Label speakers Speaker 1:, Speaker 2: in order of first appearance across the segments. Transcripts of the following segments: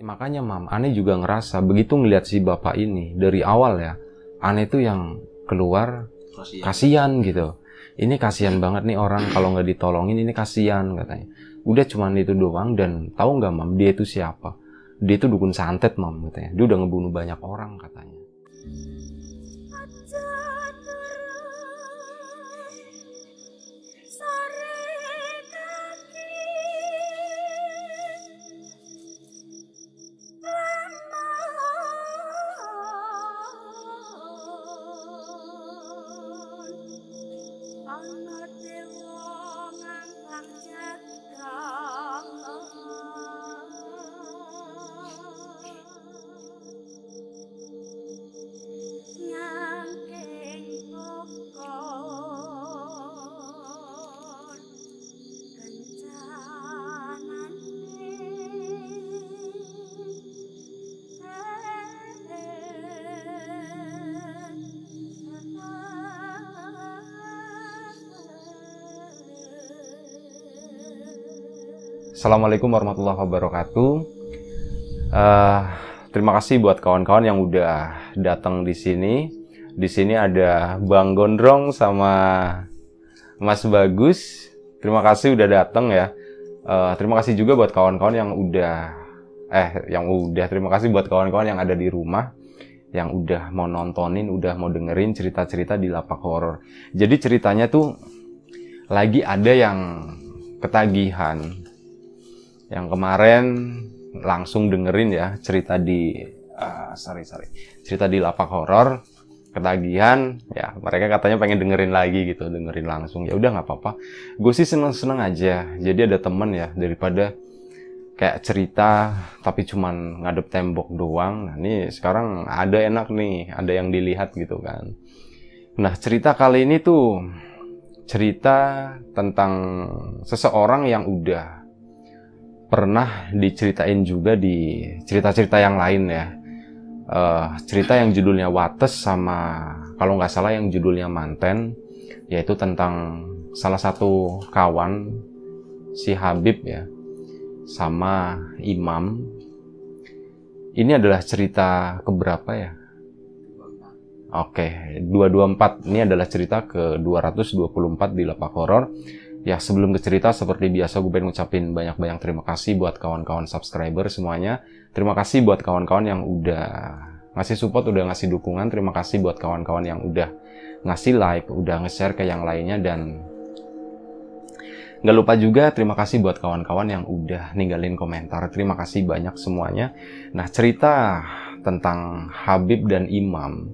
Speaker 1: makanya mam, aneh juga ngerasa begitu ngelihat si bapak ini dari awal ya, aneh tuh yang keluar
Speaker 2: Kasihan.
Speaker 1: kasihan gitu. Ini kasihan banget nih orang kalau nggak ditolongin ini kasihan katanya. Udah cuman itu doang dan tahu nggak mam dia itu siapa? Dia itu dukun santet mam katanya. Dia udah ngebunuh banyak orang katanya. Assalamualaikum warahmatullahi wabarakatuh. Eh, terima kasih buat kawan-kawan yang udah datang di sini. Di sini ada Bang Gondrong sama Mas Bagus. Terima kasih udah datang ya. Eh, terima kasih juga buat kawan-kawan yang udah eh yang udah terima kasih buat kawan-kawan yang ada di rumah yang udah mau nontonin, udah mau dengerin cerita-cerita di lapak horor. Jadi ceritanya tuh lagi ada yang ketagihan yang kemarin langsung dengerin ya cerita di uh, sorry sorry. Cerita di lapak horor ketagihan ya mereka katanya pengen dengerin lagi gitu dengerin langsung. Ya udah nggak apa-apa. Gue sih seneng seneng aja. Jadi ada temen ya daripada kayak cerita tapi cuman ngadep tembok doang. Nah ini sekarang ada enak nih ada yang dilihat gitu kan. Nah cerita kali ini tuh cerita tentang seseorang yang udah pernah diceritain juga di cerita-cerita yang lain ya. Uh, cerita yang judulnya Wates sama kalau nggak salah yang judulnya Manten, yaitu tentang salah satu kawan si Habib ya sama Imam. Ini adalah cerita keberapa ya? Oke, 224 ini adalah cerita ke 224 di Lapak Horor. Ya sebelum ke cerita seperti biasa gue pengen ngucapin banyak-banyak terima kasih buat kawan-kawan subscriber semuanya. Terima kasih buat kawan-kawan yang udah ngasih support, udah ngasih dukungan. Terima kasih buat kawan-kawan yang udah ngasih like, udah nge-share ke yang lainnya dan nggak lupa juga terima kasih buat kawan-kawan yang udah ninggalin komentar. Terima kasih banyak semuanya. Nah cerita tentang Habib dan Imam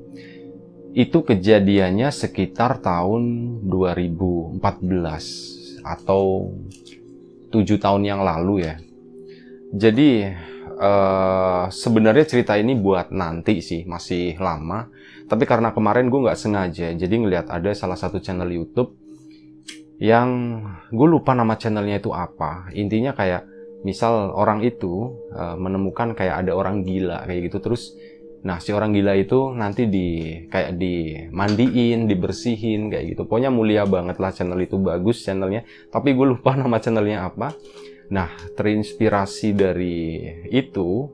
Speaker 1: itu kejadiannya sekitar tahun 2014 atau tujuh tahun yang lalu ya. Jadi uh, sebenarnya cerita ini buat nanti sih masih lama. Tapi karena kemarin gue nggak sengaja, jadi ngeliat ada salah satu channel YouTube yang gue lupa nama channelnya itu apa. Intinya kayak misal orang itu uh, menemukan kayak ada orang gila kayak gitu terus Nah, si orang gila itu nanti di kayak dimandiin, dibersihin kayak gitu. Pokoknya mulia banget lah channel itu bagus channelnya. Tapi gue lupa nama channelnya apa. Nah, terinspirasi dari itu,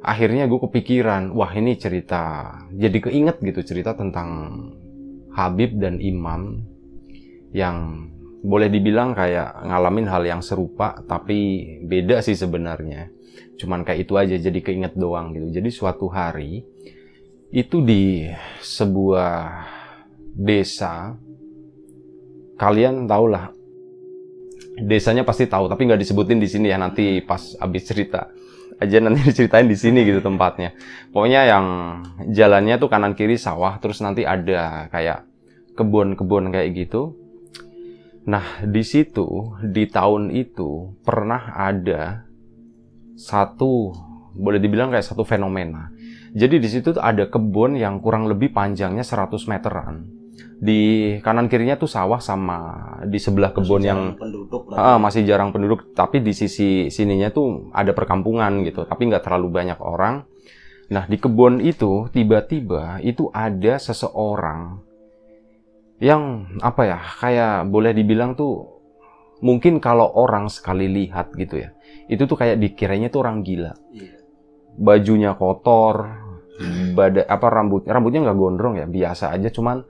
Speaker 1: akhirnya gue kepikiran, wah ini cerita, jadi keinget gitu cerita tentang Habib dan Imam yang boleh dibilang kayak ngalamin hal yang serupa, tapi beda sih sebenarnya cuman kayak itu aja jadi keinget doang gitu. Jadi suatu hari itu di sebuah desa kalian tau lah. Desanya pasti tahu tapi nggak disebutin di sini ya nanti pas abis cerita. Aja nanti diceritain di sini gitu tempatnya. Pokoknya yang jalannya tuh kanan kiri sawah terus nanti ada kayak kebun-kebun kayak gitu. Nah di situ di tahun itu pernah ada satu boleh dibilang kayak satu fenomena. Jadi di situ ada kebun yang kurang lebih panjangnya 100 meteran. Di kanan kirinya tuh sawah sama di sebelah kebun
Speaker 2: Masih
Speaker 1: yang
Speaker 2: jarang penduduk
Speaker 1: ah, masih jarang penduduk, tapi di sisi sininya tuh ada perkampungan gitu, tapi nggak terlalu banyak orang. Nah di kebun itu tiba-tiba itu ada seseorang yang apa ya kayak boleh dibilang tuh mungkin kalau orang sekali lihat gitu ya, itu tuh kayak dikiranya tuh orang gila.
Speaker 2: Iya.
Speaker 1: Bajunya kotor, bada apa rambut rambutnya nggak gondrong ya, biasa aja, cuman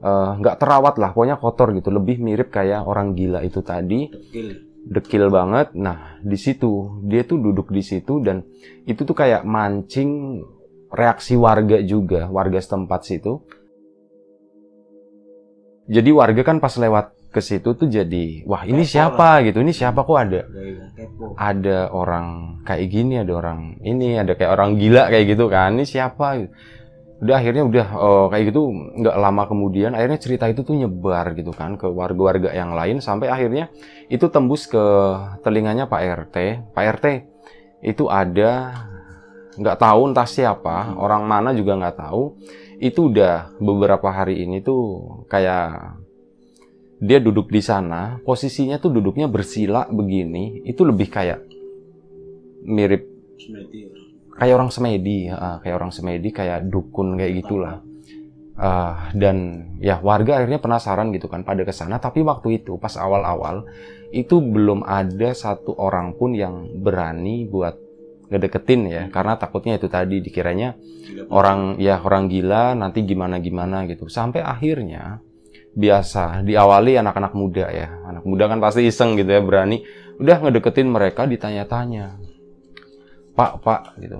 Speaker 1: eh, nggak terawat lah, pokoknya kotor gitu. Lebih mirip kayak orang gila itu tadi,
Speaker 2: Dekil.
Speaker 1: dekil banget. Nah di situ dia tuh duduk di situ dan itu tuh kayak mancing reaksi warga juga, warga setempat situ. Jadi warga kan pas lewat ke situ tuh jadi, wah ini
Speaker 2: Kepo
Speaker 1: siapa gitu, ini siapa kok ada
Speaker 2: kepo.
Speaker 1: ada orang kayak gini, ada orang ini, ada kayak orang gila kayak gitu kan, ini siapa? gitu. Udah akhirnya udah eh, kayak gitu nggak lama kemudian akhirnya cerita itu tuh nyebar gitu kan ke warga-warga yang lain sampai akhirnya itu tembus ke telinganya Pak RT. Pak RT itu ada nggak tahu entah siapa,
Speaker 2: Hmm.
Speaker 1: orang mana juga nggak tahu. Itu udah beberapa hari ini tuh kayak dia duduk di sana, posisinya tuh duduknya bersila begini, itu lebih kayak mirip
Speaker 2: Semedi.
Speaker 1: kayak orang semedi, ya, kayak orang semedi, kayak dukun kayak gitulah. Ah, dan ya warga akhirnya penasaran gitu kan pada ke sana, tapi waktu itu pas awal-awal itu belum ada satu orang pun yang berani buat ngedeketin ya, karena takutnya itu tadi dikiranya
Speaker 2: Gila.
Speaker 1: orang ya orang gila nanti gimana gimana gitu sampai akhirnya biasa diawali anak-anak muda ya. Anak muda kan pasti iseng gitu ya berani. Udah ngedeketin mereka ditanya-tanya. Pak pak gitu.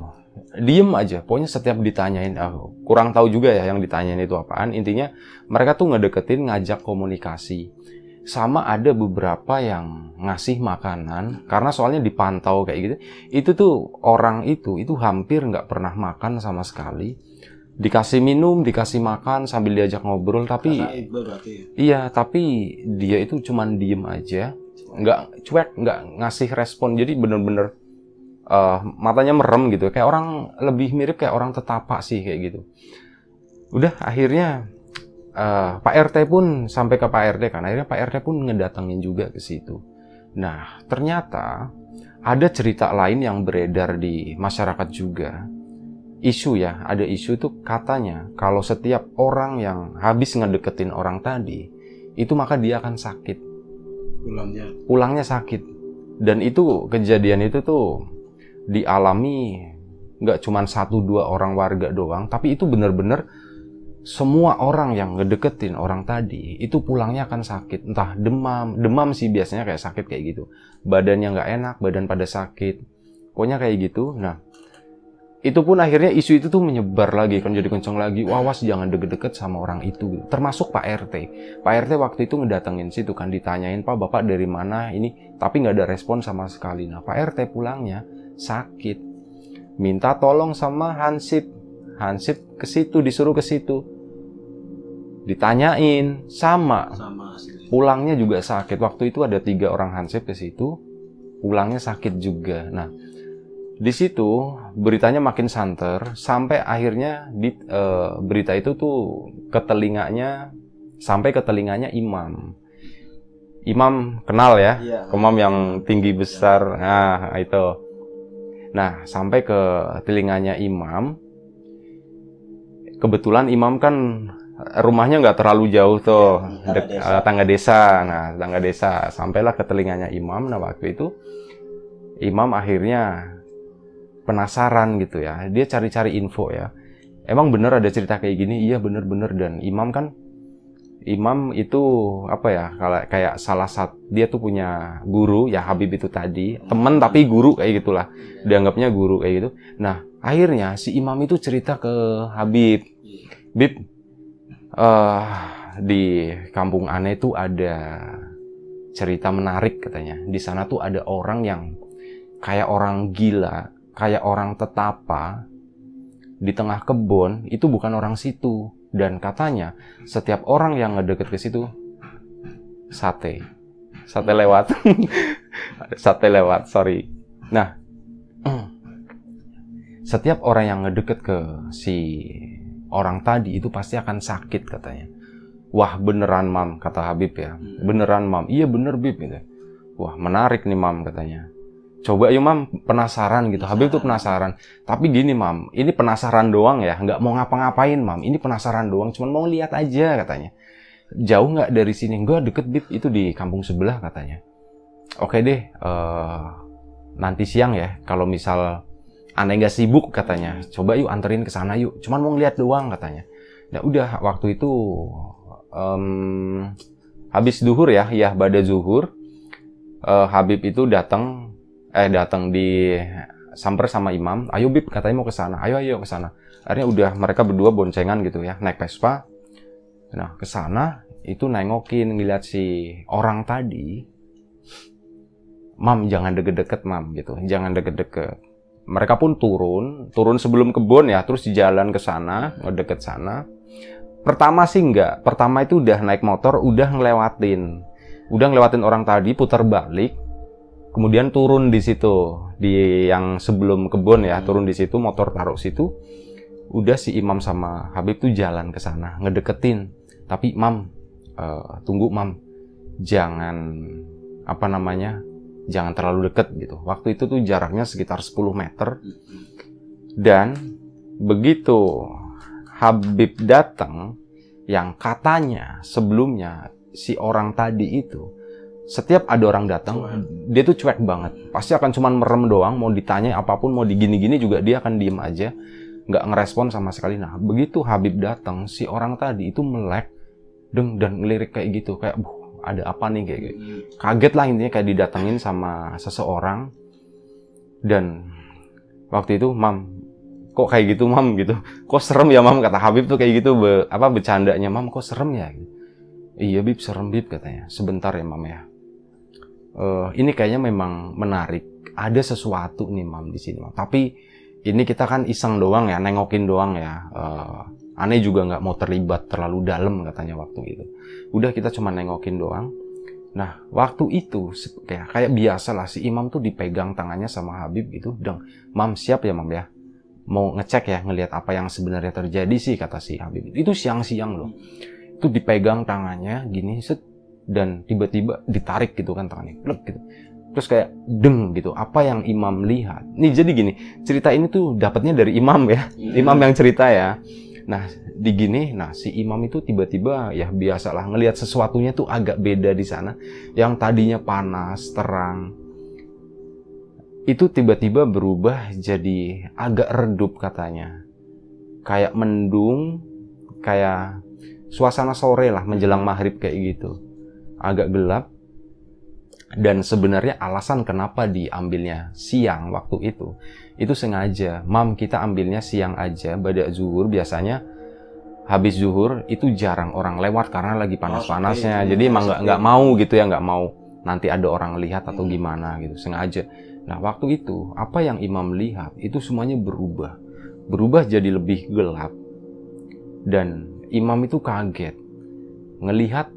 Speaker 1: Diem aja pokoknya setiap ditanyain ah, kurang tahu juga ya yang ditanyain itu apaan. Intinya mereka tuh ngedeketin ngajak komunikasi. Sama ada beberapa yang ngasih makanan karena soalnya dipantau kayak gitu. Itu tuh orang itu itu hampir nggak pernah makan sama sekali dikasih minum dikasih makan sambil diajak ngobrol tapi
Speaker 2: berarti ya.
Speaker 1: iya tapi dia itu cuman diem aja. Nggak cuek nggak ngasih respon. Jadi bener-bener eh, matanya merem gitu. Kayak orang lebih mirip kayak orang tetapa sih kayak gitu. Udah akhirnya eh, Pak RT pun sampai ke Pak RT kan. Akhirnya Pak RT pun ngedatengin juga ke situ. Nah ternyata ada cerita lain yang beredar di masyarakat juga isu ya ada isu itu katanya kalau setiap orang yang habis ngedeketin orang tadi itu maka dia akan sakit.
Speaker 2: Pulangnya.
Speaker 1: ulangnya sakit. Dan itu kejadian itu tuh dialami nggak cuman satu dua orang warga doang tapi itu bener-bener semua orang yang ngedeketin orang tadi itu pulangnya akan sakit. Entah demam demam sih biasanya kayak sakit kayak gitu. Badannya nggak enak badan pada sakit. Pokoknya kayak gitu. Nah itu pun akhirnya isu itu tuh menyebar lagi kan jadi kenceng lagi. Wawas jangan deket-deket sama orang itu termasuk Pak RT Pak RT waktu itu ngedatengin situ kan ditanyain Pak Bapak dari mana ini? Tapi nggak ada respon sama sekali. Nah Pak RT pulangnya sakit. Minta tolong sama Hansip. Hansip ke situ disuruh ke situ. Ditanyain sama? Pulangnya juga sakit. Waktu itu ada tiga orang Hansip ke situ pulangnya sakit juga. Nah di situ beritanya makin santer sampai akhirnya di eh, berita itu tuh ke telinganya sampai ke telinganya imam. Imam kenal ya
Speaker 2: Iya.
Speaker 1: imam yang tinggi besar. Nah itu. Nah sampai ke telinganya imam. Kebetulan imam kan rumahnya nggak terlalu jauh tuh dek-
Speaker 2: tangga desa.
Speaker 1: eh, tangga desa. Nah tangga desa. Sampailah ke telinganya imam. Nah waktu itu imam akhirnya penasaran gitu ya. Dia cari-cari info ya. Emang bener ada cerita kayak gini? Iya bener-bener. Dan imam kan imam itu apa ya kalau kayak salah satu dia tuh punya guru ya Habib itu tadi temen tapi guru kayak gitulah. Dianggapnya guru kayak gitu. Nah akhirnya si imam itu cerita ke Habib. Bib eh di kampung aneh tuh ada cerita menarik katanya. Di sana tuh ada orang yang kayak orang gila kayak orang tetapa di tengah kebun itu bukan orang situ. Dan katanya setiap orang yang ngedeket ke situ sate. Sate lewat. Sate lewat sorry. Nah setiap orang yang ngedeket ke si orang tadi itu pasti akan sakit katanya. Wah beneran mam kata Habib ya. Beneran mam. Iya bener Bib gitu. Wah menarik nih mam katanya coba yuk mam. Penasaran gitu. Habib tuh penasaran. tapi gini mam. Ini penasaran doang ya. Nggak mau ngapa-ngapain mam. Ini penasaran doang. Cuman mau lihat aja katanya. Jauh nggak dari sini? Enggak deket bib. Itu di kampung sebelah katanya. Oke deh eh, nanti siang ya. Kalau misal aneh nggak sibuk katanya. Coba yuk anterin ke sana yuk. Cuman mau ngeliat doang katanya. Ya udah. Waktu itu em, habis zuhur ya. Ya pada zuhur eh, Habib itu datang eh datang di samper sama imam. Ayo Bib katanya mau ke sana. Ayo ayo ke sana. Akhirnya udah mereka berdua boncengan gitu ya naik Vespa. Nah ke sana itu nengokin ngeliat si orang tadi. Mam jangan deket-deket mam gitu. Jangan deket-deket. Mereka pun turun turun sebelum kebun ya terus di jalan ke sana ngedeket sana. Pertama sih enggak. Pertama itu udah naik motor udah ngelewatin. Udah ngelewatin orang tadi putar balik kemudian turun di situ di yang sebelum kebun ya turun di situ motor taruh situ. Udah si imam sama Habib tuh jalan ke sana ngedeketin. Tapi mam eh, tunggu mam. Jangan apa namanya jangan terlalu deket gitu. Waktu itu tuh jaraknya sekitar 10 meter. Dan begitu Habib datang yang katanya sebelumnya si orang tadi itu setiap ada orang datang dia tuh cuek banget. Pasti akan cuman merem doang mau ditanya apa pun mau digini-gini juga dia akan diem aja nggak ngerespon sama sekali. Nah begitu Habib datang si orang tadi itu melek deng dan ngelirik kayak gitu kayak "Buh, ada apa nih? Kayak gitu. Kaget lah intinya kayak didatengin sama seseorang. Dan waktu itu mam kok kayak gitu mam? Gitu. Kok serem ya mam? Kata Habib tuh kayak gitu be- apa bercandanya mam kok serem ya? Gitu. iya bib serem bib katanya. Sebentar ya mam ya Eh, ini kayaknya memang menarik. Ada sesuatu nih mam di sini mam. Tapi ini kita kan iseng doang ya nengokin doang ya. Eh, aneh juga nggak mau terlibat terlalu dalam katanya waktu itu. Udah kita cuma nengokin doang. Nah waktu itu kayak kayak biasa lah si imam tuh dipegang tangannya sama Habib gitu. Dong mam siap ya mam ya? Mau ngecek ya ngelihat apa yang sebenarnya terjadi sih kata si Habib. Itu siang-siang loh. Itu dipegang tangannya gini set dan tiba-tiba ditarik gitu kan tangannya plek gitu. Terus kayak deng gitu apa yang imam lihat? Nih jadi gini cerita ini tuh dapatnya dari imam ya. Imam yang cerita ya. Nah di gini nah si imam itu tiba-tiba ya biasalah ngelihat sesuatunya tuh agak beda di sana. Yang tadinya panas terang itu tiba-tiba berubah jadi agak redup katanya. Kayak mendung kayak suasana sore lah menjelang maghrib kayak gitu agak gelap dan sebenarnya alasan kenapa diambilnya siang waktu itu itu sengaja. Mam kita ambilnya siang aja pada zuhur. Biasanya habis zuhur itu jarang orang lewat karena lagi panas-panasnya.
Speaker 2: sepi.
Speaker 1: jadi emang nggak nggak mau gitu ya nggak mau nanti ada orang lihat atau gimana gitu sengaja. Nah waktu itu apa yang imam lihat itu semuanya berubah. Berubah jadi lebih gelap. Dan imam itu kaget. Ngelihat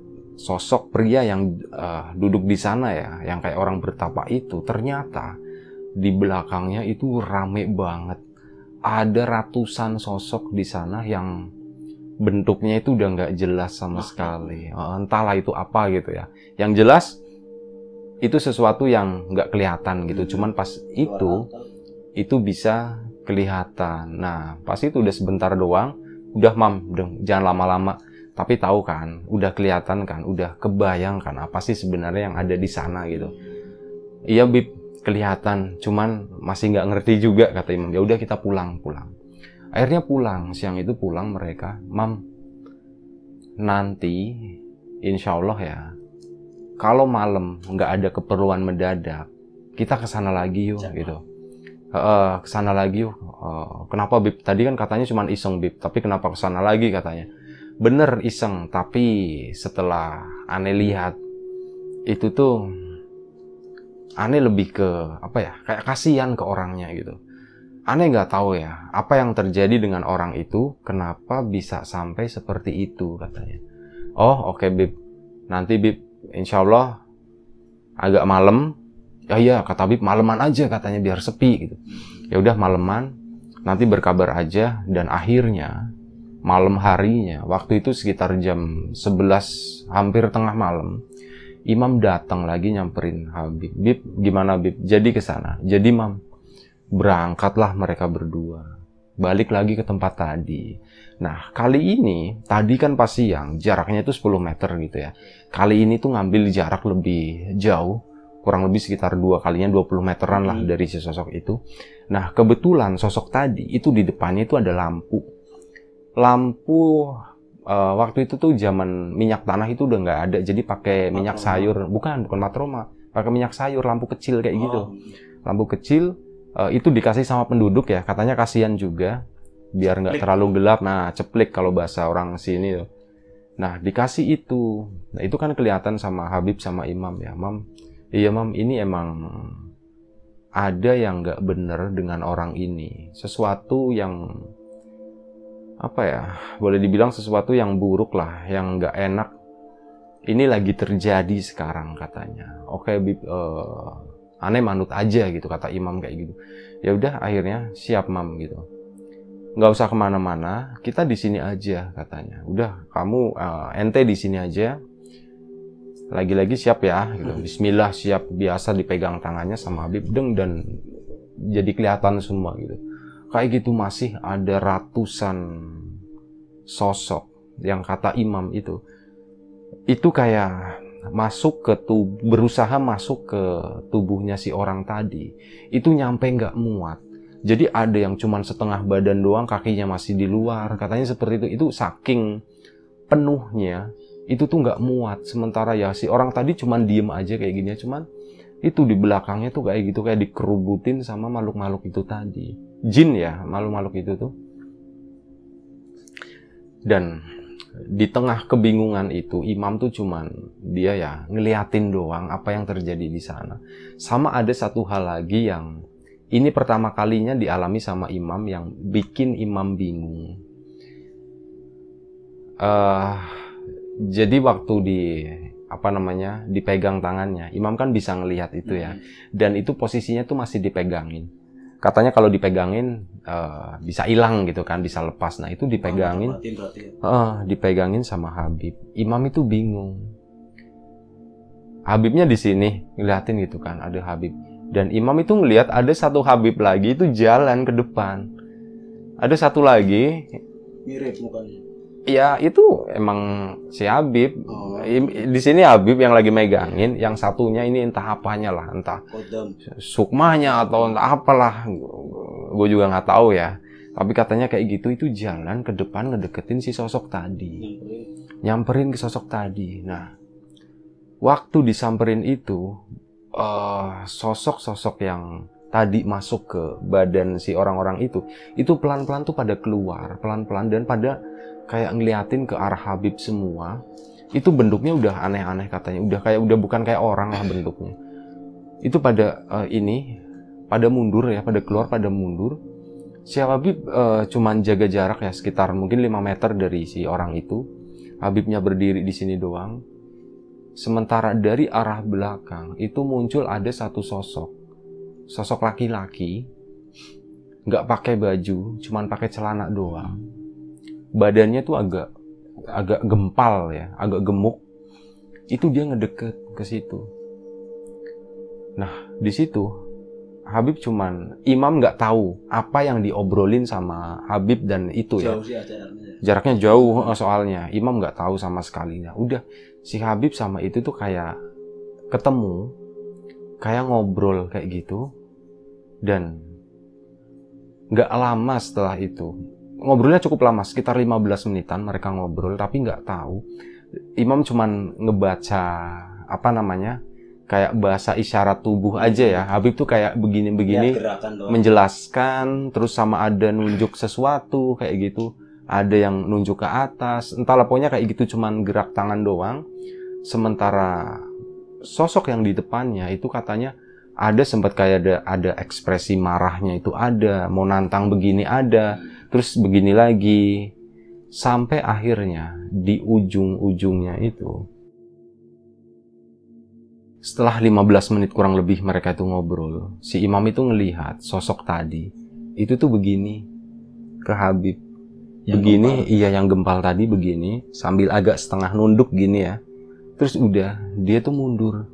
Speaker 1: sosok pria yang eh, duduk di sana ya, yang kayak orang bertapa itu, ternyata di belakangnya itu rame banget. Ada ratusan sosok di sana yang bentuknya itu udah nggak jelas sama sekali. Entahlah itu apa gitu ya. Yang jelas itu sesuatu yang nggak kelihatan gitu.
Speaker 2: Hmm.
Speaker 1: Cuman pas itu itu bisa kelihatan. Nah, pas itu udah sebentar doang, udah mam, deng, jangan lama-lama. Tapi tahu kan, udah kelihatan kan, udah kebayang kan apa sih sebenarnya yang ada di sana gitu. Iya bib, kelihatan, cuman masih nggak ngerti juga kata imam. Ya udah kita pulang, pulang. Akhirnya pulang, siang itu pulang mereka, mam, nanti insya Allah ya, kalau malam nggak ada keperluan mendadak, kita ke sana lagi yuk
Speaker 2: Jangan.
Speaker 1: gitu. Heeh, ke sana lagi yuk. Eh, kenapa Bib? Tadi kan katanya cuma iseng Bib, tapi kenapa ke sana lagi katanya? Bener iseng, tapi setelah aneh lihat itu tuh aneh lebih ke apa ya? Kayak kasihan ke orangnya gitu. Aneh nggak tahu ya apa yang terjadi dengan orang itu, kenapa bisa sampai seperti itu katanya. Oh oke Bib, nanti Bib, insya Allah agak malam. Ya iya kata Bib maleman aja katanya biar sepi gitu. Ya udah maleman, nanti berkabar aja dan akhirnya malam harinya. Waktu itu sekitar jam 11 hampir tengah malam Imam datang lagi nyamperin Habib. Bib gimana Bib? Jadi ke sana. Jadi Mam. Berangkatlah mereka berdua. Balik lagi ke tempat tadi. Nah kali ini tadi kan pas siang jaraknya itu 10 meter gitu ya. Kali ini tuh ngambil jarak lebih jauh kurang lebih sekitar dua kalinya 20 meteran lah dari si sosok itu. Nah, kebetulan sosok tadi itu di depannya itu ada lampu. Lampu eh, waktu itu tuh zaman minyak tanah itu udah nggak ada, jadi pakai minyak sayur, bukan bukan matroma, pakai minyak sayur, lampu kecil kayak gitu.
Speaker 2: Oh,
Speaker 1: Lampu kecil eh, itu dikasih sama penduduk ya, katanya kasihan juga biar nggak terlalu gelap. Nah, ceplik kalau bahasa orang sini tuh. Nah, dikasih itu. Nah, itu kan kelihatan sama Habib sama Imam ya. Mam, iya Mam, ini emang ada yang nggak bener dengan orang ini. Sesuatu yang apa ya? Boleh dibilang sesuatu yang buruk lah, yang nggak enak. Ini lagi terjadi sekarang katanya. Oke, Bib, eh, aneh manut aja gitu kata Imam kayak gitu. Ya udah, akhirnya siap Mam gitu nggak usah ke mana-mana, kita di sini aja katanya. Udah, kamu eh, ente di sini aja. Lagi-lagi siap ya, gitu. Bismillah siap biasa dipegang tangannya sama Habib deng dan jadi kelihatan semua gitu. Kayak gitu masih ada ratusan sosok yang kata Imam itu. Itu kayak masuk ke tubuh, berusaha masuk ke tubuhnya si orang tadi. Itu nyampe nggak muat jadi ada yang cuman setengah badan doang, kakinya masih di luar. Katanya seperti itu. Itu saking penuhnya, itu tuh nggak muat. Sementara ya si orang tadi cuman diem aja kayak gini. Cuman itu di belakangnya tuh kayak gitu, kayak dikerubutin sama makhluk-makhluk itu tadi. Jin ya, makhluk-makhluk itu tuh. Dan di tengah kebingungan itu, imam tuh cuman dia ya ngeliatin doang apa yang terjadi di sana. Sama ada satu hal lagi yang ini pertama kalinya dialami sama imam yang bikin imam bingung. eh jadi waktu di apa namanya dipegang tangannya, imam kan bisa ngelihat itu ya, dan itu posisinya tuh masih dipegangin. Katanya kalau dipegangin eh, bisa hilang gitu kan, bisa lepas. Nah itu dipegangin,
Speaker 2: berarti
Speaker 1: eh, dipegangin sama Habib. Imam itu bingung. Habibnya di sini ngeliatin gitu kan, ada Habib. Dan Imam itu ngelihat ada satu Habib lagi itu jalan ke depan. Ada satu lagi,
Speaker 2: Mirip mukanya.
Speaker 1: Ya itu emang si Habib.
Speaker 2: Oh.
Speaker 1: Di sini Habib yang lagi megangin, yang satunya ini entah apanya lah, entah
Speaker 2: Kodam.
Speaker 1: sukmanya atau entah apalah. Gue juga nggak tahu ya. Tapi katanya kayak gitu itu jalan ke depan ngedeketin si sosok tadi.
Speaker 2: Nyamperin.
Speaker 1: nyamperin ke sosok tadi. Nah, waktu disamperin itu, eh, sosok-sosok yang tadi masuk ke badan si orang-orang itu, itu pelan-pelan tuh pada keluar, pelan-pelan dan pada kayak ngeliatin ke arah Habib semua. Itu bentuknya udah aneh-aneh katanya, udah kayak udah bukan kayak orang lah bentuknya. Itu pada eh, ini, pada mundur ya, pada keluar, pada mundur. Si Habib eh, cuman jaga jarak ya sekitar mungkin 5 meter dari si orang itu. Habibnya berdiri di sini doang. Sementara dari arah belakang itu muncul ada satu sosok. Sosok laki-laki. Nggak pakai baju, cuman pakai celana doang. Badannya tuh agak agak gempal ya, agak gemuk. Itu dia ngedeket ke situ. Nah, di situ Habib cuman Imam nggak tahu apa yang diobrolin sama Habib dan itu ya
Speaker 2: Jauh sih acaranya.
Speaker 1: jaraknya jauh eh, soalnya Imam nggak tahu sama sekali udah si Habib sama itu tuh kayak ketemu kayak ngobrol kayak gitu dan nggak lama setelah itu ngobrolnya cukup lama sekitar 15 menitan mereka ngobrol tapi nggak tahu. Imam cuman ngebaca apa namanya kayak bahasa isyarat tubuh aja ya. Habib tuh kayak begini-begini
Speaker 2: Ya,
Speaker 1: menjelaskan terus sama ada nunjuk sesuatu kayak gitu. Ada yang nunjuk ke atas entahlah pokoknya kayak gitu cuman gerak tangan doang. Sementara sosok yang di depannya itu katanya ada sempat kayak ada ada ekspresi marahnya itu ada mau nantang begini ada terus begini lagi sampai akhirnya di ujung-ujungnya itu setelah 15 menit kurang lebih mereka itu ngobrol, si imam itu ngelihat sosok tadi. Itu tuh begini ke Habib.
Speaker 2: Yang
Speaker 1: begini,
Speaker 2: gempal.
Speaker 1: iya yang gempal tadi begini, sambil agak setengah nunduk gini ya. Terus udah, dia tuh mundur.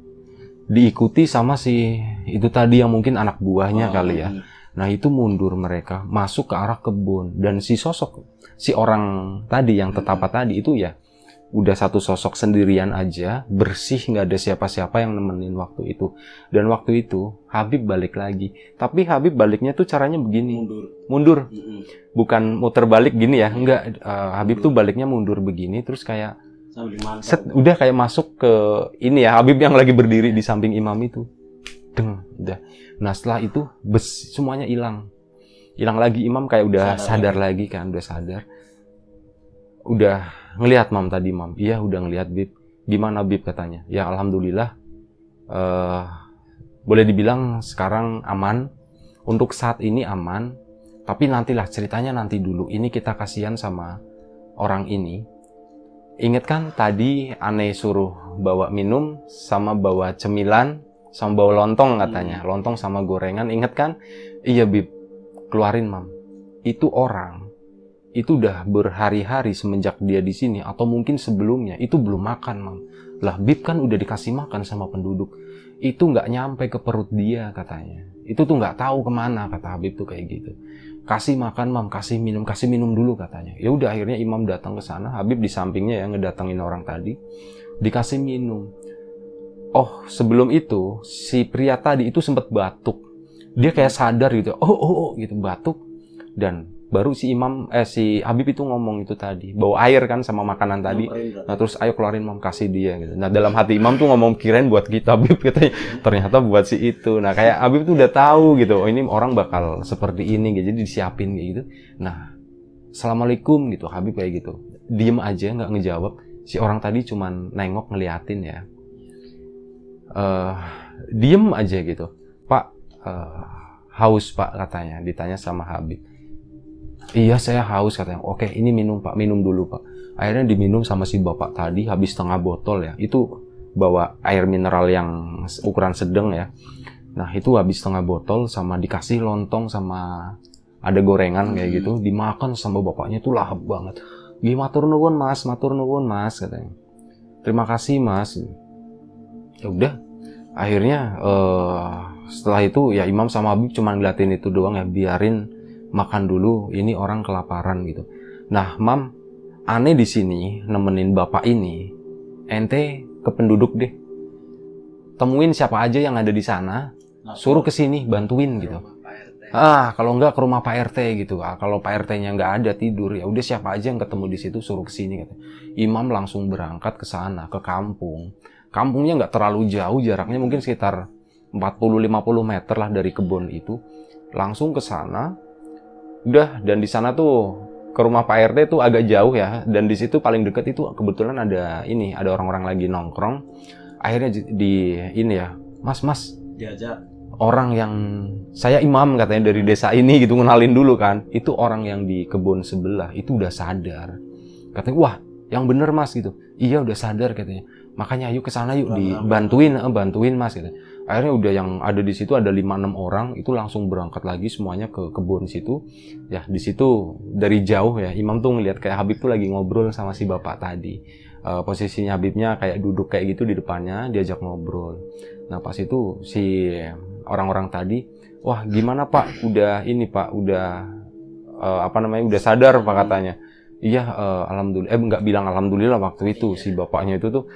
Speaker 1: Diikuti sama si itu tadi yang mungkin anak buahnya
Speaker 2: Oh,
Speaker 1: kali ya.
Speaker 2: hmm.
Speaker 1: Nah itu mundur mereka, masuk ke arah kebun. Dan si sosok, si orang tadi yang tetapa tadi itu ya, udah satu sosok sendirian aja bersih nggak ada siapa-siapa yang nemenin waktu itu. Dan waktu itu Habib balik lagi. Tapi Habib baliknya tuh caranya begini.
Speaker 2: Mundur.
Speaker 1: Mundur.
Speaker 2: Mm-mm.
Speaker 1: bukan muter balik gini ya enggak eh, Habib tuh baliknya mundur begini terus kayak set udah kayak masuk ke ini ya Habib yang lagi berdiri di samping imam itu. Deng udah. Nah setelah itu bes semuanya hilang. Hilang lagi imam kayak udah
Speaker 2: Sadar
Speaker 1: sadar, lagi kan udah sadar. Udah ngelihat mam tadi mam iya udah ngelihat bib. Gimana bib katanya? Ya alhamdulillah eh boleh dibilang sekarang aman. Untuk saat ini aman. Tapi nantilah ceritanya nanti dulu. Ini kita kasihan sama orang ini Ingat kan tadi aneh suruh bawa minum sama bawa cemilan sama bawa lontong katanya. Lontong sama gorengan. Ingat kan? Iya Bib. Keluarin mam. Itu orang itu udah berhari-hari semenjak dia di sini atau mungkin sebelumnya itu belum makan mam. Lah Bib kan udah dikasih makan sama penduduk. Itu nggak nyampe ke perut dia katanya. Itu tuh nggak tahu ke mana kata Habib tuh kayak gitu kasih makan mam, kasih minum, kasih minum dulu katanya. Ya udah akhirnya imam datang ke sana, Habib di sampingnya ya ngedatengin orang tadi, dikasih minum. Oh sebelum itu si pria tadi itu sempat batuk, dia kayak sadar gitu, oh oh, oh gitu. Batuk. Dan baru si imam eh si Habib itu ngomong itu tadi bawa air kan sama makanan tadi. Nah terus ayo keluarin mam kasih dia gitu. Nah dalam hati imam tuh ngomong kirain buat kita Habib katanya ternyata buat si itu. Nah kayak Habib tuh udah tahu gitu. Oh ini orang bakal seperti ini gitu. Jadi disiapin kayak gitu. Nah assalamualaikum gitu Habib kayak gitu. Diem aja nggak ngejawab. Si orang tadi cuman nengok ngeliatin ya. eh diem aja gitu. Pak eh, haus pak katanya. Ditanya sama Habib. Iya saya haus katanya. Oke ini minum pak, minum dulu pak. Akhirnya diminum sama si bapak tadi habis setengah botol ya. Itu bawa air mineral yang ukuran sedang ya. Nah itu habis setengah botol sama dikasih lontong sama ada gorengan kayak gitu. Dimakan sama bapaknya tuh lahap banget. Gih matur nuwun mas, matur nuwun mas katanya. Terima kasih mas. Ya udah. Akhirnya eh, setelah itu ya Imam sama Habib cuma ngeliatin itu doang ya biarin makan dulu ini orang kelaparan gitu. Nah, Mam, aneh di sini nemenin bapak ini, ente ke penduduk deh. Temuin siapa aja yang ada di sana,
Speaker 2: Nah,
Speaker 1: suruh ke sini bantuin gitu. Ah, kalau enggak ke rumah Pak RT gitu. Ah, kalau Pak RT-nya nggak ada tidur, ya udah siapa aja yang ketemu di situ suruh ke sini gitu. Imam langsung berangkat ke sana, ke kampung. Kampungnya nggak terlalu jauh, jaraknya mungkin sekitar 40-50 meter lah dari kebun itu. Langsung ke sana, udah dan di sana tuh ke rumah Pak RT tuh agak jauh ya. Dan di situ paling deket itu kebetulan ada ini ada orang-orang lagi nongkrong. Akhirnya di, ini ya mas mas.
Speaker 2: Diajak.
Speaker 1: Orang yang saya imam katanya dari desa ini gitu ngenalin dulu kan. Itu orang yang di kebun sebelah itu udah sadar. Katanya wah yang bener mas gitu. Iya udah sadar katanya. Makanya ayo ke sana yuk dibantuin eh, bantuin mas gitu akhirnya udah yang ada di situ ada 5-6 orang itu langsung berangkat lagi semuanya ke kebun situ. Ya di situ dari jauh ya imam tuh ngeliat kayak Habib tuh lagi ngobrol sama si bapak tadi. Eh, posisinya Habibnya kayak duduk kayak gitu di depannya diajak ngobrol. Nah pas itu si orang-orang tadi wah gimana pak? Udah ini pak udah eh, apa namanya udah sadar pak katanya. Iya eh, alhamdulillah. Eh nggak bilang alhamdulillah waktu itu si bapaknya itu tuh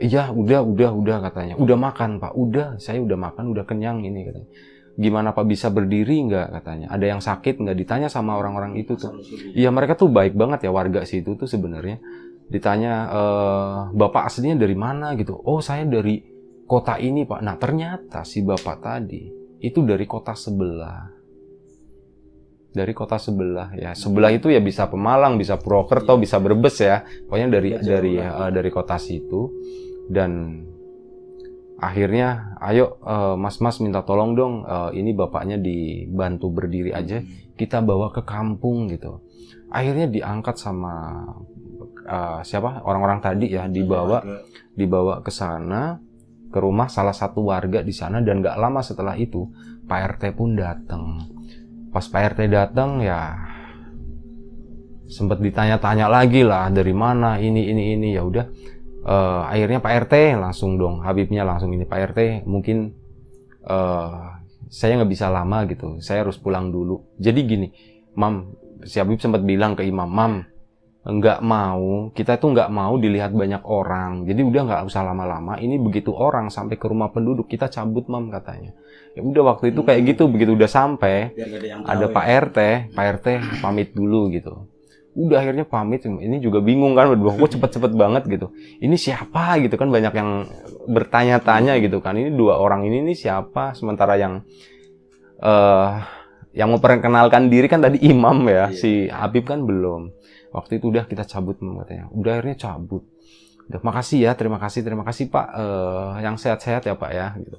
Speaker 1: iya udah udah udah katanya udah makan pak udah saya udah makan udah kenyang ini katanya gimana pak bisa berdiri nggak katanya ada yang sakit nggak ditanya sama orang-orang itu tuh Iya mereka tuh baik banget ya warga situ tuh sebenarnya. Ditanya eh, bapak aslinya dari mana gitu. Oh saya dari kota ini pak. Nah ternyata si bapak tadi itu dari kota sebelah. Dari kota sebelah ya. Sebelah itu ya bisa Pemalang, bisa Purwokerto, bisa Brebes ya. Pokoknya dari
Speaker 2: Iya, jauh
Speaker 1: dari
Speaker 2: lah.
Speaker 1: eh, dari kota situ. Dan akhirnya ayo eh, mas-mas minta tolong dong eh, ini bapaknya dibantu berdiri aja kita bawa ke kampung gitu. Akhirnya diangkat sama eh, siapa? Orang-orang tadi ya dibawa dibawa ke sana ke rumah salah satu warga di sana dan nggak lama setelah itu Pak RT pun datang pas Pak RT datang ya sempat ditanya-tanya lagi lah dari mana ini ini ini ya udah. Eh, akhirnya Pak RT langsung dong Habibnya langsung ini Pak RT mungkin eh saya nggak bisa lama gitu saya harus pulang dulu. Jadi gini Mam si Habib sempat bilang ke Imam Mam nggak mau kita tuh nggak mau dilihat banyak orang jadi udah nggak usah lama-lama ini begitu orang sampai ke rumah penduduk kita cabut mam katanya ya udah waktu itu kayak gitu begitu udah sampai
Speaker 2: ada
Speaker 1: Pak
Speaker 2: ya.
Speaker 1: RT Pak RT pamit dulu gitu. Udah akhirnya pamit ini juga bingung kan berdua kok cepet-cepet banget gitu. Ini siapa gitu kan banyak yang bertanya-tanya gitu kan. Ini dua orang ini nih siapa? Sementara yang eh yang memperkenalkan diri kan tadi imam ya
Speaker 2: Iya.
Speaker 1: si Habib kan belum. Waktu itu udah kita cabut katanya. Udah akhirnya cabut. Udah makasih ya terima kasih terima kasih Pak Eh, yang sehat-sehat ya Pak ya gitu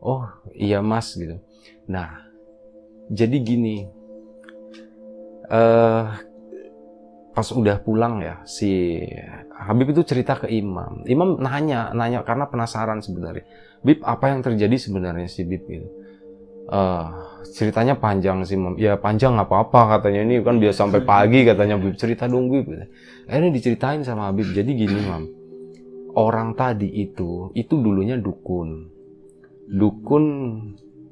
Speaker 1: oh iya Mas gitu nah jadi gini eh pas udah pulang ya si Habib itu cerita ke Imam. Imam nanya, nanya karena penasaran sebenarnya. Bib apa yang terjadi sebenarnya si Bib gitu. Eh ceritanya panjang sih Mam. Ya panjang nggak apa-apa katanya ini kan biasa sampai pagi katanya Bib cerita dong Bib. Akhirnya diceritain sama Habib. Jadi gini Mam. Orang tadi itu itu dulunya dukun. Dukun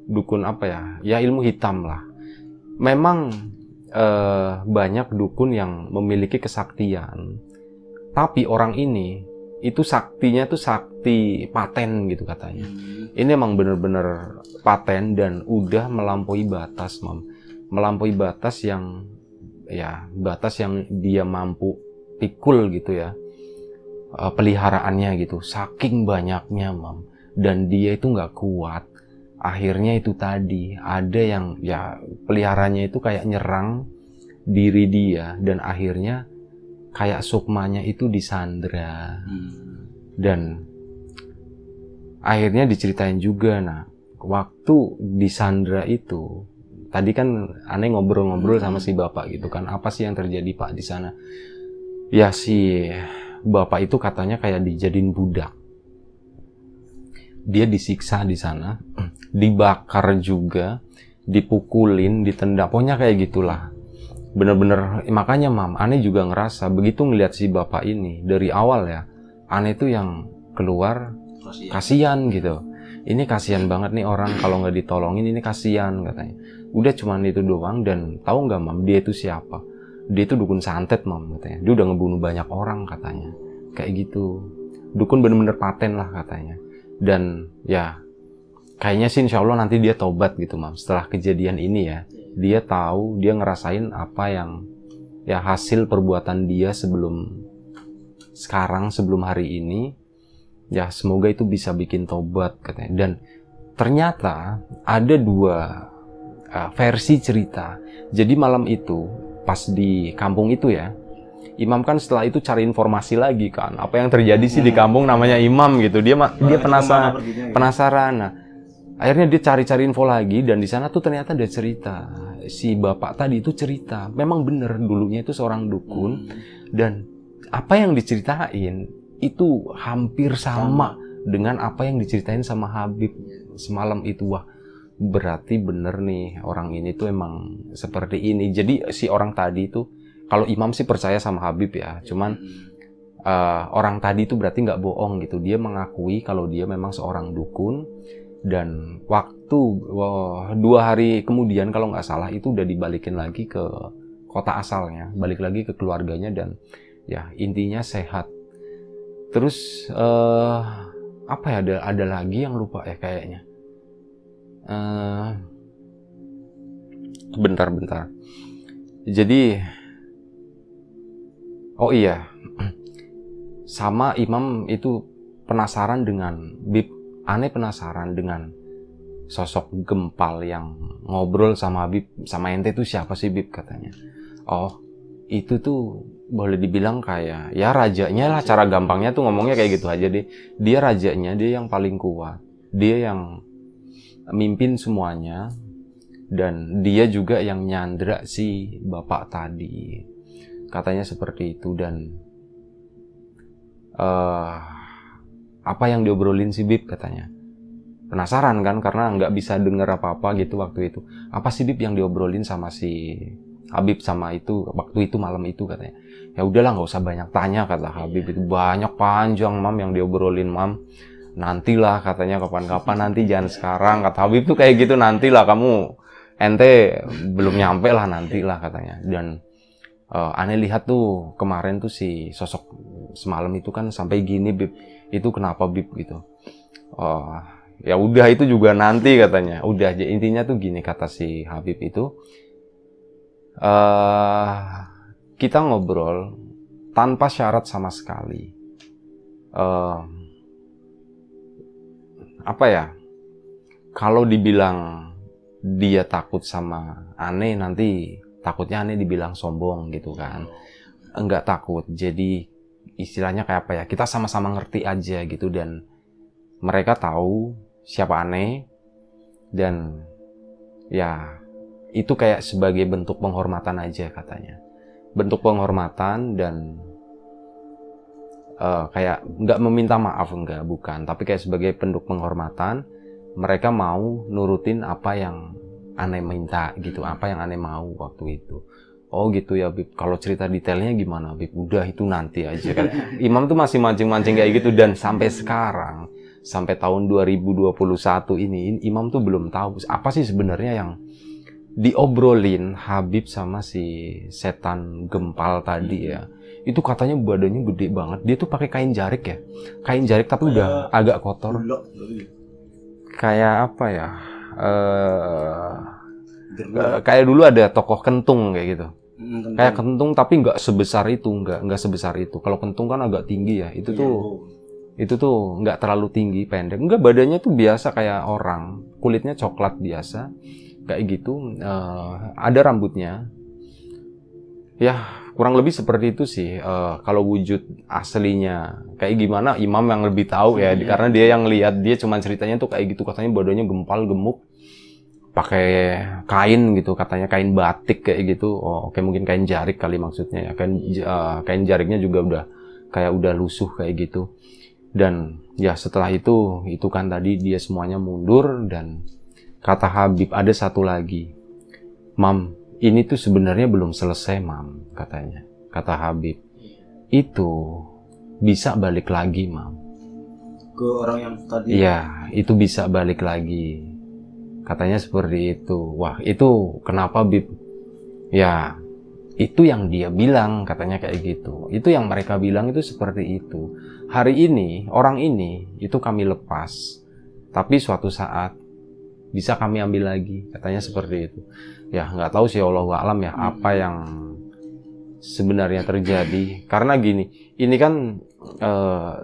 Speaker 1: dukun apa ya? Ya ilmu hitam lah. Memang eh, banyak dukun yang memiliki kesaktian. Tapi orang ini itu saktinya tuh sakti paten gitu katanya.
Speaker 2: Hmm.
Speaker 1: Ini emang bener-bener paten dan udah melampaui batas, Mam. Melampaui batas yang ya batas yang dia mampu pikul gitu ya. Eh, peliharaannya gitu. Saking banyaknya, Mam. Dan dia itu nggak kuat. Akhirnya itu tadi ada yang ya peliharanya itu kayak nyerang diri dia dan akhirnya kayak sukmanya itu disandra
Speaker 2: Hmm.
Speaker 1: dan akhirnya diceritain juga nah waktu di Sandra itu tadi kan aneh ngobrol-ngobrol sama si bapak gitu kan apa sih yang terjadi pak di sana ya si bapak itu katanya kayak dijadiin budak dia disiksa di sana dibakar juga dipukulin ditendang. Pokoknya kayak gitulah. Bener-bener makanya mam aneh juga ngerasa begitu ngelihat si bapak ini dari awal ya aneh tuh yang keluar
Speaker 2: Kasihan.
Speaker 1: kasihan gitu. Ini kasihan banget nih orang kalau nggak ditolongin ini kasihan katanya. Udah cuman itu doang dan tahu nggak mam dia itu siapa? Dia itu dukun santet mam katanya. Dia udah ngebunuh banyak orang katanya. Kayak gitu. Dukun bener-bener paten lah katanya dan ya kayaknya sih insya Allah nanti dia tobat gitu mam. Setelah kejadian ini ya dia tahu dia ngerasain apa yang ya hasil perbuatan dia sebelum sekarang sebelum hari ini. Ya semoga itu bisa bikin tobat katanya. Dan ternyata ada dua uh, versi cerita. Jadi malam itu pas di kampung itu ya Imam kan setelah itu cari informasi lagi kan. Apa yang terjadi sih di kampung namanya Imam gitu. Dia ma- dia penasaran
Speaker 2: perginya, gitu?
Speaker 1: penasaran. Nah akhirnya dia cari-cari info lagi dan di sana tuh ternyata ada cerita. Si bapak tadi itu cerita. Memang bener dulunya itu seorang dukun
Speaker 2: Hmm.
Speaker 1: dan apa yang diceritain itu hampir sama dengan apa yang diceritain sama Habib semalam itu. Wah berarti bener nih orang ini tuh emang seperti ini. Jadi si orang tadi itu kalau Imam sih percaya sama Habib ya cuman
Speaker 2: Hmm.
Speaker 1: eh, orang tadi itu berarti nggak bohong gitu. Dia mengakui kalau dia memang seorang dukun dan waktu wah, dua hari kemudian kalau nggak salah itu udah dibalikin lagi ke kota asalnya balik lagi ke keluarganya dan ya intinya sehat. Terus eh apa ya ada ada lagi yang lupa ya kayaknya. Eh bentar bentar. Jadi oh iya. Sama Imam itu penasaran dengan Bib aneh penasaran dengan sosok gempal yang ngobrol sama Bib sama ente itu siapa sih Bib katanya. Oh itu tuh boleh dibilang kayak ya rajanya lah cara gampangnya tuh ngomongnya kayak gitu aja deh. Dia rajanya dia yang paling kuat. Dia yang mimpin semuanya. Dan dia juga yang nyandra si bapak tadi katanya seperti itu dan eh apa yang diobrolin si Bib katanya. Penasaran kan karena nggak bisa denger apa-apa gitu waktu itu. Apa sih Bib yang diobrolin sama si Habib sama itu waktu itu malam itu katanya? Ya udahlah nggak usah banyak tanya kata Habib. Itu banyak panjang mam yang diobrolin mam. Nantilah katanya kapan-kapan. Nanti jangan sekarang kata Habib tuh kayak gitu. Nantilah kamu. Ente belum nyampe lah nantilah katanya. Dan uh, aneh lihat tuh kemarin tuh si sosok semalam itu kan sampai gini bib. Itu kenapa bib gitu? Oh ya udah itu juga nanti katanya. Udah aja. Intinya tuh gini kata si Habib itu. Uh, kita ngobrol tanpa syarat sama sekali. Uh, apa ya? Kalau dibilang dia takut sama aneh nanti takutnya aneh dibilang sombong gitu kan. Enggak takut. Jadi istilahnya kayak apa ya? Kita sama-sama ngerti aja gitu dan mereka tahu siapa aneh dan ya itu kayak sebagai bentuk penghormatan aja katanya. Bentuk penghormatan dan uh, kayak nggak meminta maaf enggak bukan. Tapi kayak sebagai bentuk penghormatan mereka mau nurutin apa yang aneh minta gitu hmm. apa yang aneh mau waktu itu. Oh gitu ya Bib. Kalau cerita detailnya gimana Bib? Udah itu nanti aja kan. Imam tuh masih mancing-mancing kayak gitu dan sampai sekarang sampai tahun 2021 ini Imam tuh belum tahu apa sih sebenarnya yang diobrolin Habib sama si setan gempal tadi ya. Itu katanya badannya gede banget. Dia tuh pakai kain jarik ya? Kain jarik tapi udah agak kotor. kayak apa ya uh, uh, kayak dulu ada tokoh kentung kayak gitu. Hmm, kayak kentung tapi nggak sebesar itu nggak nggak sebesar itu. Kalau kentung kan agak tinggi ya. Itu iya, tuh itu tuh nggak terlalu tinggi pendek. Nggak badannya tuh biasa kayak orang. Kulitnya coklat biasa. Kayak gitu. Uh, ada rambutnya. Ya kurang lebih seperti itu sih uh, kalau wujud aslinya. Kayak gimana imam yang lebih tahu ya hmm. karena dia yang lihat dia cuma ceritanya tuh kayak gitu katanya badannya gempal gemuk pakai kain gitu katanya kain batik kayak gitu. Oh oke mungkin kain jarik kali maksudnya ya. Kain uh, kain jariknya juga udah kayak udah lusuh kayak gitu. Dan ya setelah itu itu kan tadi dia semuanya mundur dan kata Habib ada satu lagi mam ini tuh sebenarnya belum selesai, Mam, katanya. Kata Habib. Itu bisa balik lagi, Mam.
Speaker 2: Ke orang yang tadi?
Speaker 1: Iya, itu bisa balik lagi. Katanya seperti itu. Wah, itu kenapa, Bib? Ya, itu yang dia bilang, katanya kayak gitu. Itu yang mereka bilang itu seperti itu. Hari ini, orang ini, itu kami lepas. Tapi suatu saat, bisa kami ambil lagi. Katanya seperti itu ya nggak tahu sih Allah alam ya hmm. apa yang sebenarnya terjadi. Karena gini ini kan uh,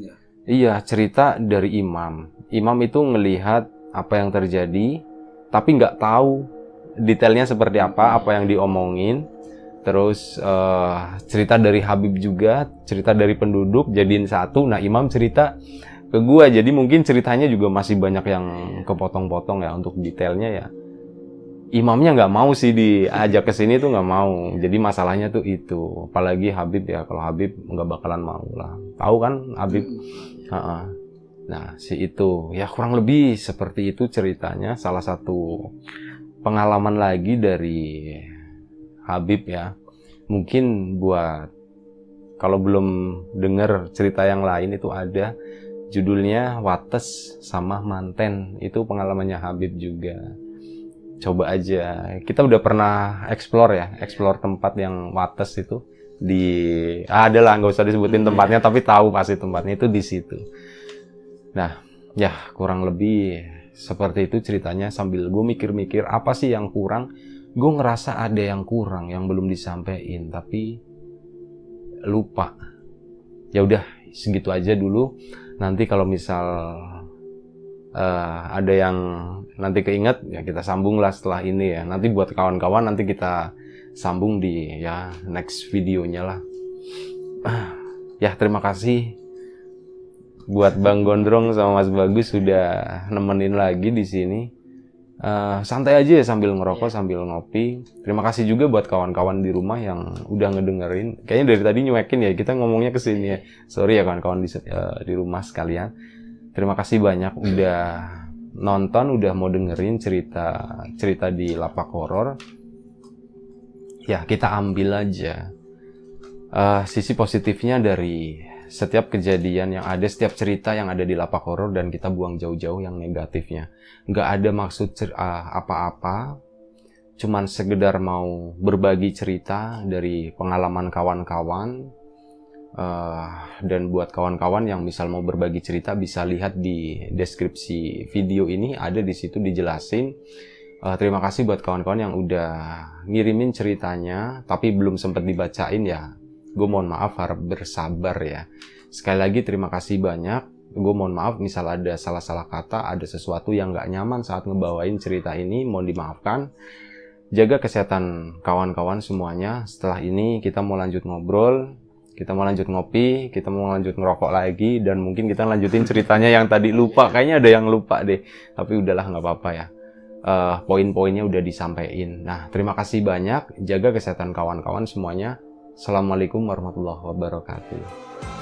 Speaker 1: ya. iya cerita dari imam. Imam itu ngelihat apa yang terjadi tapi nggak tahu detailnya seperti apa apa yang diomongin. Terus uh, cerita dari Habib juga cerita dari penduduk jadiin satu. Nah imam cerita ke gua jadi mungkin ceritanya juga masih banyak yang kepotong-potong ya untuk detailnya ya imamnya nggak mau sih diajak ke sini tuh nggak mau. Jadi masalahnya tuh itu. Apalagi Habib ya, kalau Habib nggak bakalan mau lah. Tahu kan Habib? Uh -uh. Nah si itu ya kurang lebih seperti itu ceritanya. Salah satu pengalaman lagi dari Habib ya. Mungkin buat kalau belum dengar cerita yang lain itu ada judulnya Wates sama Manten itu pengalamannya Habib juga coba aja. Kita udah pernah explore ya, explore tempat yang wates itu di ah, ada lah nggak usah disebutin tempatnya tapi tahu pasti tempatnya itu di situ. Nah, ya kurang lebih seperti itu ceritanya sambil gue mikir-mikir apa sih yang kurang. Gue ngerasa ada yang kurang yang belum disampaikan tapi lupa. Ya udah segitu aja dulu. Nanti kalau misal uh, ada yang nanti keinget ya kita sambung lah setelah ini ya. Nanti buat kawan-kawan nanti kita sambung di ya next videonya lah. Ya terima kasih buat Bang Gondrong sama Mas Bagus sudah nemenin lagi di sini. Uh, santai aja ya sambil ngerokok yeah. sambil ngopi. Terima kasih juga buat kawan-kawan di rumah yang udah ngedengerin. Kayaknya dari tadi nyuekin ya kita ngomongnya ke sini ya. Sorry ya kawan-kawan di, uh, di rumah sekalian terima kasih banyak udah nonton, udah mau dengerin cerita cerita di lapak horor. Ya kita ambil aja uh, sisi positifnya dari setiap kejadian yang ada, setiap cerita yang ada di lapak horor dan kita buang jauh-jauh yang negatifnya. Nggak ada maksud apa-apa, cuman sekedar mau berbagi cerita dari pengalaman kawan-kawan uh, dan buat kawan-kawan yang misal mau berbagi cerita bisa lihat di deskripsi video ini ada di situ dijelasin. Uh, terima kasih buat kawan-kawan yang udah ngirimin ceritanya tapi belum sempat dibacain ya. Gue mohon maaf harap bersabar ya. Sekali lagi terima kasih banyak. Gue mohon maaf misal ada salah-salah kata ada sesuatu yang gak nyaman saat ngebawain cerita ini mohon dimaafkan. Jaga kesehatan kawan-kawan semuanya. Setelah ini kita mau lanjut ngobrol, kita mau lanjut ngopi, kita mau lanjut ngerokok lagi, dan mungkin kita lanjutin ceritanya yang tadi lupa. Kayaknya ada yang lupa deh, tapi udahlah nggak apa-apa ya. Uh, poin-poinnya udah disampaikan. Nah, terima kasih banyak. Jaga kesehatan kawan-kawan semuanya. Assalamualaikum warahmatullahi wabarakatuh.